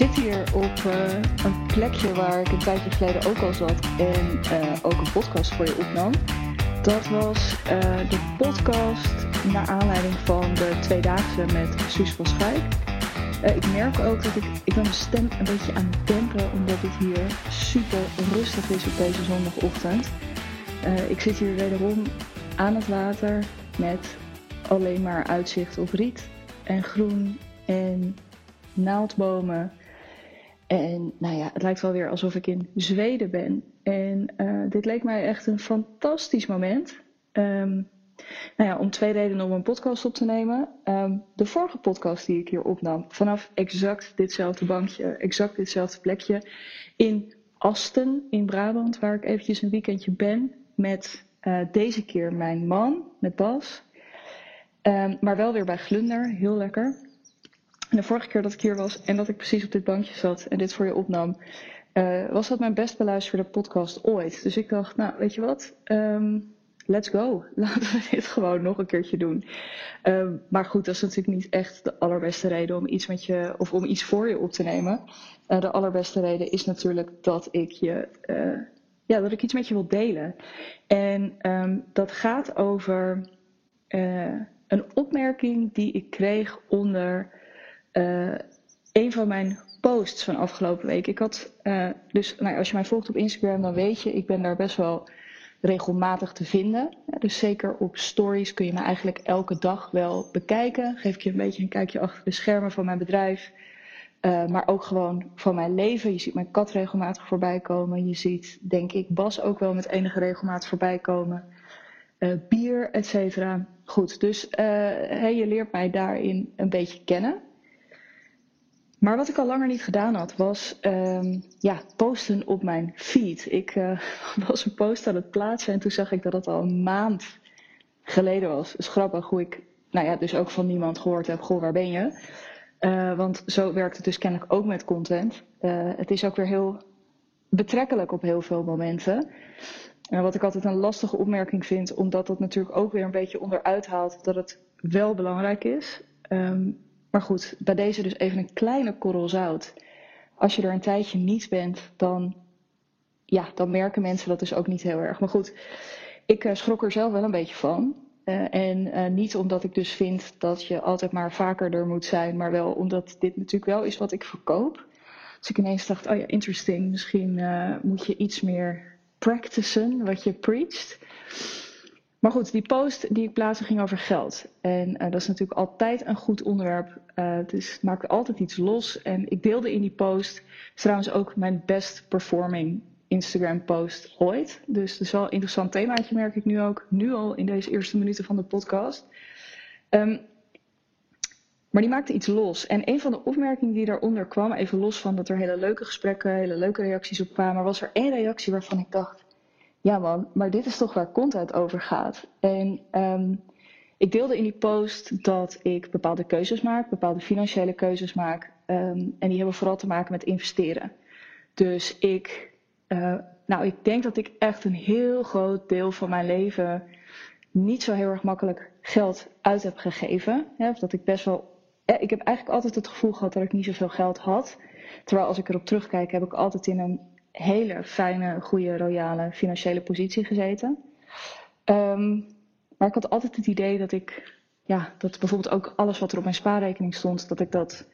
zit hier op uh, een plekje waar ik een tijdje geleden ook al zat en uh, ook een podcast voor je opnam. Dat was uh, de podcast naar aanleiding van de tweedaagse met Suus van Schuik. ik merk ook dat ik, ik ben mijn stem een beetje aan het dempen omdat het hier super rustig is op deze zondagochtend. ik zit hier wederom aan het water met alleen maar uitzicht op riet en groen en naaldbomen. En nou ja, het lijkt wel weer alsof ik in Zweden ben. En uh, dit leek mij echt een fantastisch moment. Um, nou ja, om twee redenen om een podcast op te nemen. Um, de vorige podcast die ik hier opnam, vanaf exact ditzelfde bankje, exact ditzelfde plekje in Asten in Brabant, waar ik eventjes een weekendje ben met uh, deze keer mijn man, met Bas. Um, maar wel weer bij Glunder, heel lekker. De vorige keer dat ik hier was en dat ik precies op dit bankje zat en dit voor je opnam, uh, was dat mijn best beluisterde podcast ooit. Dus ik dacht, nou, weet je wat? Um, let's go. Laten we dit gewoon nog een keertje doen. Um, maar goed, dat is natuurlijk niet echt de allerbeste reden om iets met je of om iets voor je op te nemen. Uh, de allerbeste reden is natuurlijk dat ik je. Uh, ja, dat ik iets met je wil delen. En um, dat gaat over een opmerking die ik kreeg onder uh, een van mijn posts van afgelopen week. Ik had, uh, dus nou, als je mij volgt op Instagram, dan weet je, ik ben daar best wel regelmatig te vinden. Dus zeker op stories kun je me eigenlijk elke dag wel bekijken. Geef ik je een beetje een kijkje achter de schermen van mijn bedrijf. Uh, maar ook gewoon van mijn leven. Je ziet mijn kat regelmatig voorbij komen. Je ziet, denk ik, Bas ook wel met enige regelmaat voorbij komen. Bier, et cetera. Goed, dus je leert mij daarin een beetje kennen. Maar wat ik al langer niet gedaan had, was um, ja, posten op mijn feed. Ik uh, was een post aan het plaatsen en toen zag ik dat het al een maand geleden was. Is grappig hoe ik, nou ja, dus ook van niemand gehoord heb, goh, waar ben je? Uh, want zo werkt het dus kennelijk ook met content. Uh, het is ook weer heel betrekkelijk op heel veel momenten. En wat ik altijd een lastige opmerking vind, omdat dat natuurlijk ook weer een beetje onderuit haalt dat het wel belangrijk is. Um, maar goed, bij deze dus even een kleine korrel zout. Als je er een tijdje niet bent, dan, ja, dan merken mensen dat dus ook niet heel erg. Maar goed, ik uh, schrok er zelf wel een beetje van. Uh, en uh, niet omdat ik dus vind dat je altijd maar vaker er moet zijn, maar wel omdat dit natuurlijk wel is wat ik verkoop. Dus ik ineens dacht, oh ja, interesting, misschien moet je iets meer practicen wat je preacht. Maar goed, die post die ik plaatste ging over geld. En uh, dat is natuurlijk altijd een goed onderwerp. Uh, het maakt altijd iets los. En ik deelde in die post trouwens ook mijn best performing Instagram post ooit. Dus dat is wel een interessant themaatje, merk ik nu ook. Nu al in deze eerste minuten van de podcast. Um, maar die maakte iets los. En een van de opmerkingen die daaronder kwam, even los van dat er hele leuke gesprekken, hele leuke reacties op kwamen, was er één reactie waarvan ik dacht ja man, maar dit is toch waar content over gaat. En um, ik deelde in die post dat ik bepaalde keuzes maak, bepaalde financiële keuzes maak. Um, en die hebben vooral te maken met investeren. Dus ik, uh, nou, ik denk dat ik echt een heel groot deel van mijn leven niet zo heel erg makkelijk geld uit heb gegeven. Dat ik best wel. Ik heb eigenlijk altijd het gevoel gehad dat ik niet zoveel geld had. Terwijl als ik erop terugkijk, heb ik altijd in een hele fijne, goede, royale financiële positie gezeten. Um, maar ik had altijd het idee dat ik, ja, dat bijvoorbeeld ook alles wat er op mijn spaarrekening stond, dat ik dat,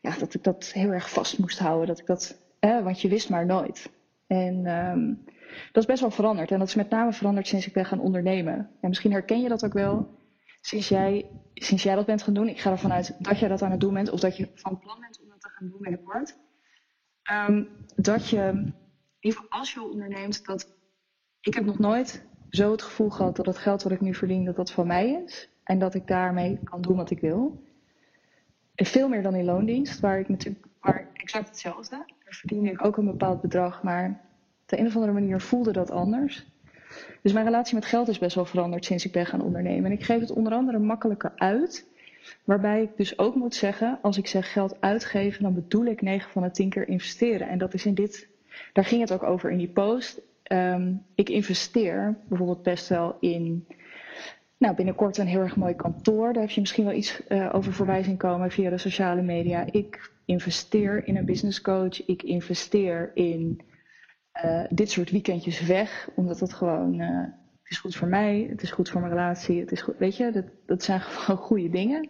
ja, dat, ik dat heel erg vast moest houden. Dat ik dat, eh, want je wist maar nooit. En um, dat is best wel veranderd. En dat is met name veranderd sinds ik ben gaan ondernemen. En misschien herken je dat ook wel. Sinds jij, sinds jij dat bent gaan doen, ik ga ervan uit dat jij dat aan het doen bent, of dat je van plan bent om dat te gaan doen binnenkort. Um, dat je, als je onderneemt, dat ik heb nog nooit zo het gevoel gehad dat het geld wat ik nu verdien, dat dat van mij is. En dat ik daarmee kan doen wat ik wil. Veel meer dan in loondienst, waar ik natuurlijk waar exact hetzelfde. Daar verdiende ik ook een bepaald bedrag, maar op de een of andere manier voelde dat anders. Dus mijn relatie met geld is best wel veranderd sinds ik ben gaan ondernemen. En ik geef het onder andere makkelijker uit Waarbij ik dus ook moet zeggen, als ik zeg geld uitgeven, dan bedoel ik 9 van de 10 keer investeren. En dat is in dit, daar ging het ook over in die post. Um, ik investeer bijvoorbeeld best wel in nou, binnenkort een heel erg mooi kantoor. Daar heb je misschien wel iets uh, over voorbij zien komen via de sociale media. Ik investeer in een business coach. Ik investeer in uh, dit soort weekendjes weg, omdat dat gewoon. Uh, het is goed voor mij, het is goed voor mijn relatie. Het is goed, weet je, dat, dat zijn gewoon goede dingen.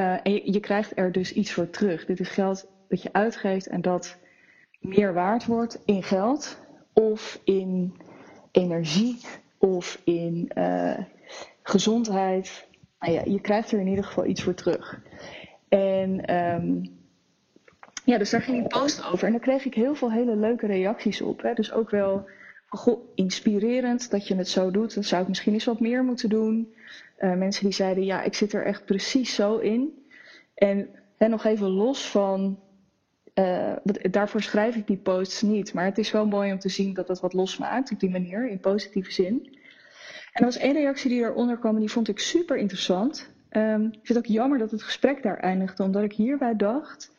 En je, krijgt er dus iets voor terug. Dit is geld dat je uitgeeft en dat meer waard wordt in geld of in energie of in uh, gezondheid. Nou ja, je krijgt er in ieder geval iets voor terug. En um, ja, dus daar ging een post over. En daar kreeg ik heel veel hele leuke reacties op. Hè. Dus ook wel goh, inspirerend dat je het zo doet. Dat zou ik misschien eens wat meer moeten doen. Uh, mensen die zeiden, ja, ik zit er echt precies zo in. En, nog even los van uh, daarvoor schrijf ik die posts niet. Maar het is wel mooi om te zien dat dat wat losmaakt op die manier, in positieve zin. En er was één reactie die eronder kwam en die vond ik super interessant. Um, ik vind het ook jammer dat het gesprek daar eindigde, omdat ik hierbij dacht,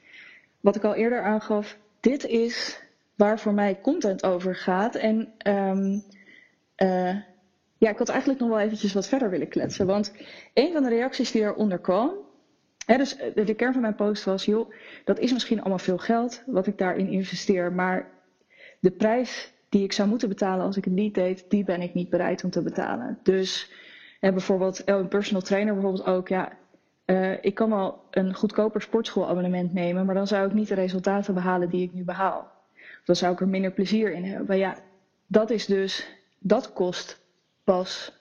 wat ik al eerder aangaf, dit is waar voor mij content over gaat. En um, uh, ja, ik had eigenlijk nog wel eventjes wat verder willen kletsen. Want een van de reacties die eronder kwam, dus eh, de kern van mijn post was, joh, dat is misschien allemaal veel geld wat ik daarin investeer, maar de prijs die ik zou moeten betalen als ik het niet deed, die ben ik niet bereid om te betalen. Dus hè, bijvoorbeeld oh, een personal trainer bijvoorbeeld ook, ja, uh, ik kan wel een goedkoper sportschoolabonnement nemen, maar dan zou ik niet de resultaten behalen die ik nu behaal. Dan zou ik er minder plezier in hebben. Maar ja, dat is dus, dat kost pas,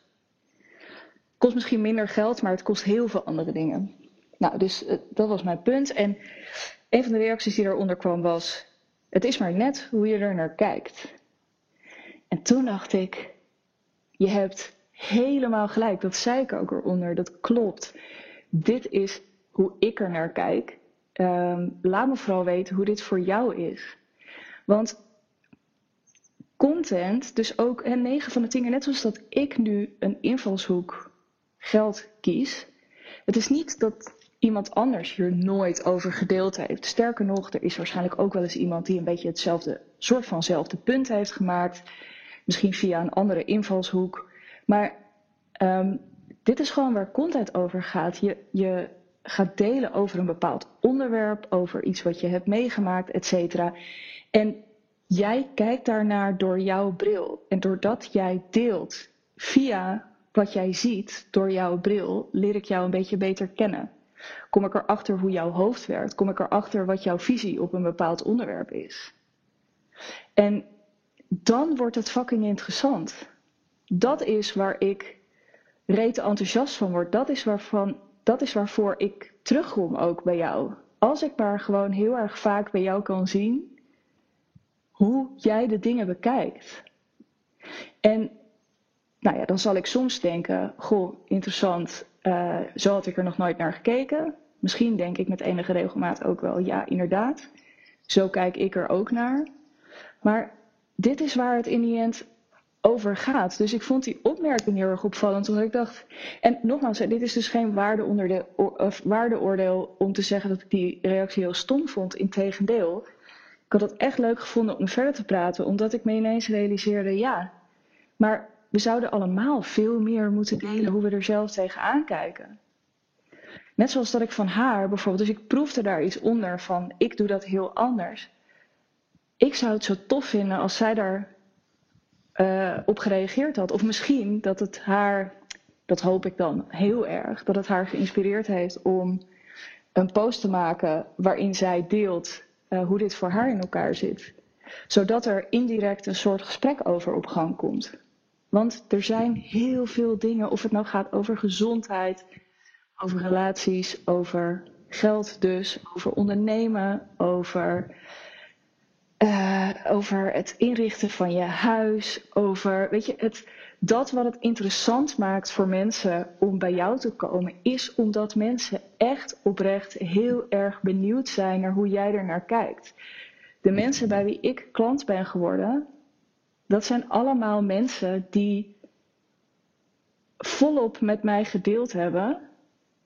kost misschien minder geld, maar het kost heel veel andere dingen. Nou, dus uh, dat was mijn punt. En een van de reacties die eronder kwam was: Het is maar net hoe je er naar kijkt. En toen dacht ik: Je hebt helemaal gelijk. Dat zei ik ook eronder. Dat klopt. Dit is hoe ik er naar kijk. Um, laat me vooral weten hoe dit voor jou is. Want content, dus ook en 9 van de 10 net zoals dat ik nu een invalshoek geld kies. Het is niet dat iemand anders hier nooit over gedeeld heeft. Sterker nog, er is waarschijnlijk ook wel eens iemand die een beetje hetzelfde soort vanzelfde punt heeft gemaakt. Misschien via een andere invalshoek. Maar um, dit is gewoon waar content over gaat. Je, je gaat delen over een bepaald onderwerp, over iets wat je hebt meegemaakt, et cetera. En jij kijkt daarnaar door jouw bril. En doordat jij deelt via wat jij ziet door jouw bril, leer ik jou een beetje beter kennen. Kom ik erachter hoe jouw hoofd werkt? Kom ik erachter wat jouw visie op een bepaald onderwerp is? En dan wordt het fucking interessant. Dat is waar ik rete enthousiast van word. Dat is, waarvan, dat is waarvoor ik terugkom ook bij jou. Als ik maar gewoon heel erg vaak bij jou kan zien hoe jij de dingen bekijkt. En nou ja, dan zal ik soms denken: Goh, interessant, uh, zo had ik er nog nooit naar gekeken. Misschien denk ik met enige regelmaat ook wel, ja, inderdaad. Zo kijk ik er ook naar. Maar dit is waar het in die end over gaat. Dus ik vond die opmerking heel erg opvallend. Omdat ik dacht. En nogmaals, dit is dus geen waardeoordeel om te zeggen dat ik die reactie heel stom vond. Integendeel. Ik had het echt leuk gevonden om verder te praten, omdat ik me ineens realiseerde: ja, maar we zouden allemaal veel meer moeten delen hoe we er zelf tegenaan kijken. Net zoals dat ik van haar bijvoorbeeld, dus ik proefde daar iets onder van ik doe dat heel anders. Ik zou het zo tof vinden als zij daar uh, op gereageerd had. Of misschien dat het haar, dat hoop ik dan heel erg, dat het haar geïnspireerd heeft om een post te maken waarin zij deelt uh, hoe dit voor haar in elkaar zit. Zodat er indirect een soort gesprek over op gang komt. Want er zijn heel veel dingen, of het nou gaat over gezondheid, over relaties, over geld dus, over ondernemen, over, uh, over het inrichten van je huis, over, weet je, het, dat wat het interessant maakt voor mensen om bij jou te komen, is omdat mensen echt oprecht heel erg benieuwd zijn naar hoe jij er naar kijkt. De mensen bij wie ik klant ben geworden, dat zijn allemaal mensen die volop met mij gedeeld hebben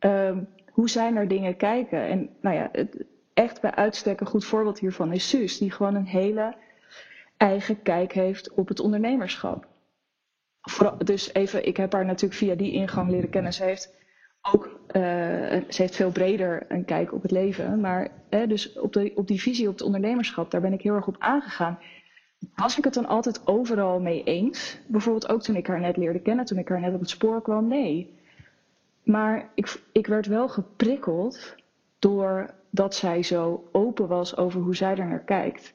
uh, hoe zij naar dingen kijken. En nou ja, echt bij uitstek een goed voorbeeld hiervan is Suus, die gewoon een hele eigen kijk heeft op het ondernemerschap. Dus even, ik heb haar natuurlijk via die ingang leren kennen. Ze heeft ook, uh, ze heeft veel breder een kijk op het leven. Maar dus op, de, op die visie op het ondernemerschap, daar ben ik heel erg op aangegaan. Was ik het dan altijd overal mee eens? Bijvoorbeeld ook toen ik haar net leerde kennen, toen ik haar net op het spoor kwam? Nee. Maar ik, ik werd wel geprikkeld door dat zij zo open was over hoe zij er naar kijkt.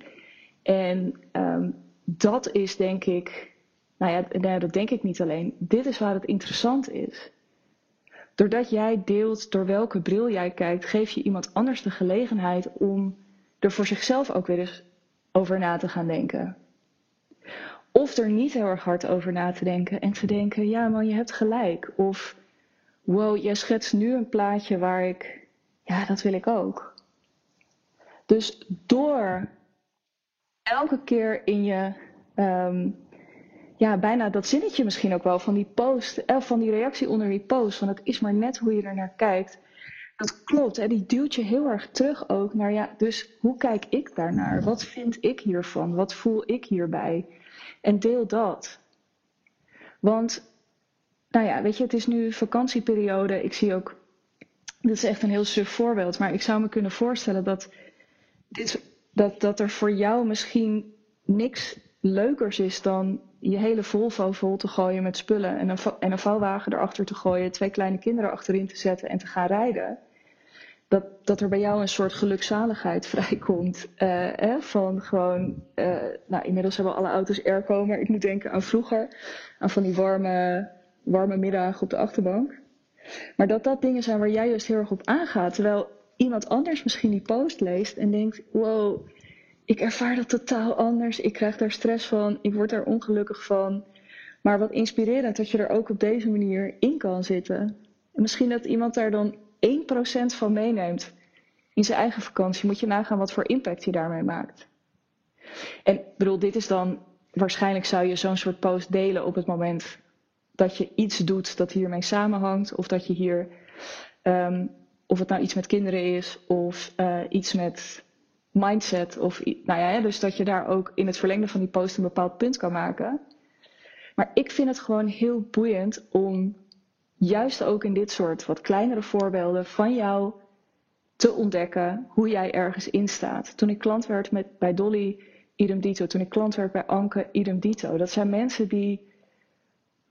En um, dat is denk ik, nou ja, nou dat denk ik niet alleen. Dit is waar het interessant is. Doordat jij deelt door welke bril jij kijkt, geef je iemand anders de gelegenheid om er voor zichzelf ook weer eens over na te gaan denken. Of er niet heel erg hard over na te denken en te denken: ja, man, je hebt gelijk. Of wow, jij schetst nu een plaatje waar ik, ja, dat wil ik ook. Dus door elke keer in je, um, ja, bijna dat zinnetje misschien ook wel van die post, of eh, van die reactie onder die post, van het is maar net hoe je er naar kijkt. Dat klopt, hè, die duwt je heel erg terug ook naar, ja, dus hoe kijk ik daarnaar? Wat vind ik hiervan? Wat voel ik hierbij? En deel dat. Want, nou ja, weet je, het is nu vakantieperiode. Ik zie ook, dit is echt een heel suf voorbeeld, maar ik zou me kunnen voorstellen dat dit dat, dat er voor jou misschien niks leukers is dan je hele Volvo vol te gooien met spullen en een, en een vouwwagen erachter te gooien, twee kleine kinderen achterin te zetten en te gaan rijden. Dat, dat er bij jou een soort gelukzaligheid vrijkomt. Uh, van gewoon, uh, nou inmiddels hebben alle auto's airco, maar ik moet denken aan vroeger, aan van die warme, warme middagen op de achterbank. Maar dat dat dingen zijn waar jij juist heel erg op aangaat. Terwijl iemand anders misschien die post leest en denkt: wow, ik ervaar dat totaal anders. Ik krijg daar stress van. Ik word daar ongelukkig van. Maar wat inspirerend dat je er ook op deze manier in kan zitten. En misschien dat iemand daar dan 1% van meeneemt in zijn eigen vakantie. Moet je nagaan wat voor impact je daarmee maakt. En bedoel, dit is dan. Waarschijnlijk zou je zo'n soort post delen op het moment dat je iets doet dat hiermee samenhangt. Of dat je hier um, of het nou iets met kinderen is of uh, iets met mindset. Of, nou ja, dus dat je daar ook in het verlengde van die post een bepaald punt kan maken. Maar ik vind het gewoon heel boeiend om juist ook in dit soort wat kleinere voorbeelden van jou te ontdekken hoe jij ergens in staat. Toen ik klant werd met, bij Dolly, idem dito. Toen ik klant werd bij Anke, idem dito. Dat zijn mensen die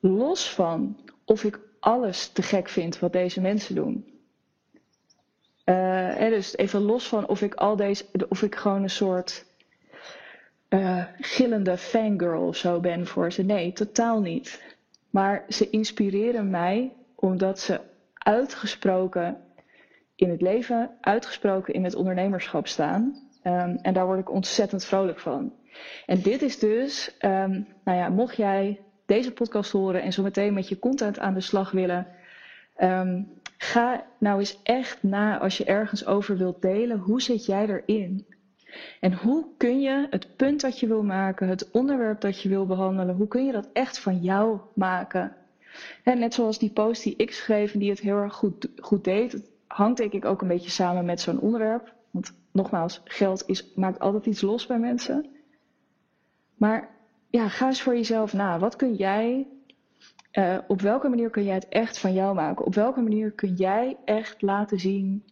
los van of ik alles te gek vind wat deze mensen doen. Uh, dus even los van of ik al deze, of ik gewoon een soort uh, gillende fangirl of zo ben voor ze. Nee, totaal niet. Maar ze inspireren mij omdat ze uitgesproken in het leven, uitgesproken in het ondernemerschap staan. Um, en daar word ik ontzettend vrolijk van. En dit is dus, um, nou ja, mocht jij deze podcast horen en zo meteen met je content aan de slag willen. Um, Ga nou eens echt na als je ergens over wilt delen. Hoe zit jij erin? En hoe kun je het punt dat je wil maken, het onderwerp dat je wil behandelen, hoe kun je dat echt van jou maken? net zoals die post die ik schreef en die het heel erg goed, goed deed, het hangt denk ik ook een beetje samen met zo'n onderwerp. Want nogmaals, geld is, maakt altijd iets los bij mensen. Maar ja, ga eens voor jezelf na. Wat kun jij uh, op welke manier kun jij het echt van jou maken? Op welke manier kun jij echt laten zien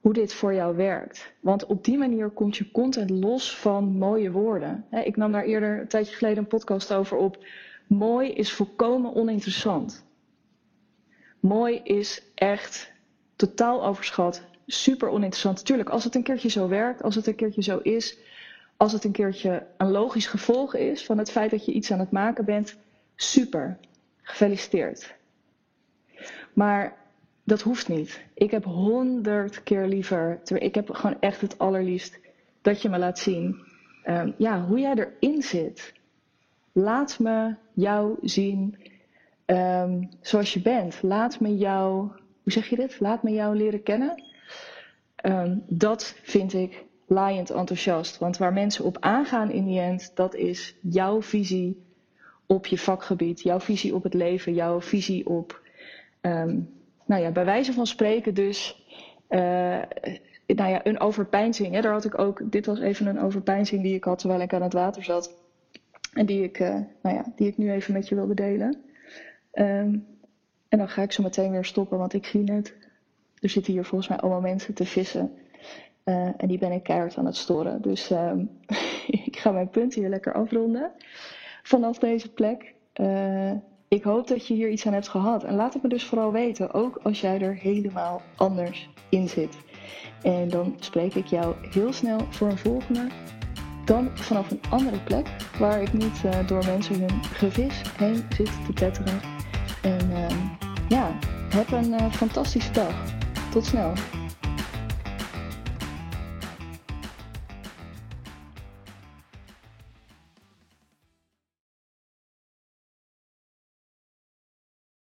hoe dit voor jou werkt? Want op die manier komt je content los van mooie woorden. ik nam daar eerder een tijdje geleden een podcast over op. Mooi is volkomen oninteressant. Mooi is echt totaal overschat, super oninteressant. Tuurlijk, als het een keertje zo werkt, als het een keertje zo is, als het een keertje een logisch gevolg is van het feit dat je iets aan het maken bent, super. Gefeliciteerd. Maar dat hoeft niet. Ik heb honderd keer liever, ik heb gewoon echt het allerliefst dat je me laat zien um, ja, hoe jij erin zit. Laat me jou zien um, zoals je bent. Laat me jou, hoe zeg je dit? Laat me jou leren kennen. Um, dat vind ik laaiend enthousiast. Want waar mensen op aangaan in die end, dat is jouw visie op je vakgebied, jouw visie op het leven, jouw visie op, um, nou ja, bij wijze van spreken dus, uh, nou ja, een overpeinzing. Hè? Daar had ik ook, dit was even een overpeinzing die ik had terwijl ik aan het water zat. En die ik, uh, nou ja, die ik nu even met je wilde delen. Ehm, en dan ga ik zo meteen weer stoppen, want ik zie net, er zitten hier volgens mij allemaal mensen te vissen. Eh, en die ben ik keihard aan het storen. Dus ehm, ik ga mijn punt hier lekker afronden vanaf deze plek. Uh, ik hoop dat je hier iets aan hebt gehad. En laat het me dus vooral weten, ook als jij er helemaal anders in zit. En dan spreek ik jou heel snel voor een volgende. Dan vanaf een andere plek, waar ik niet uh, door mensen hun gevis heen zit te tetteren. En uh, ja, heb een uh, fantastische dag. Tot snel.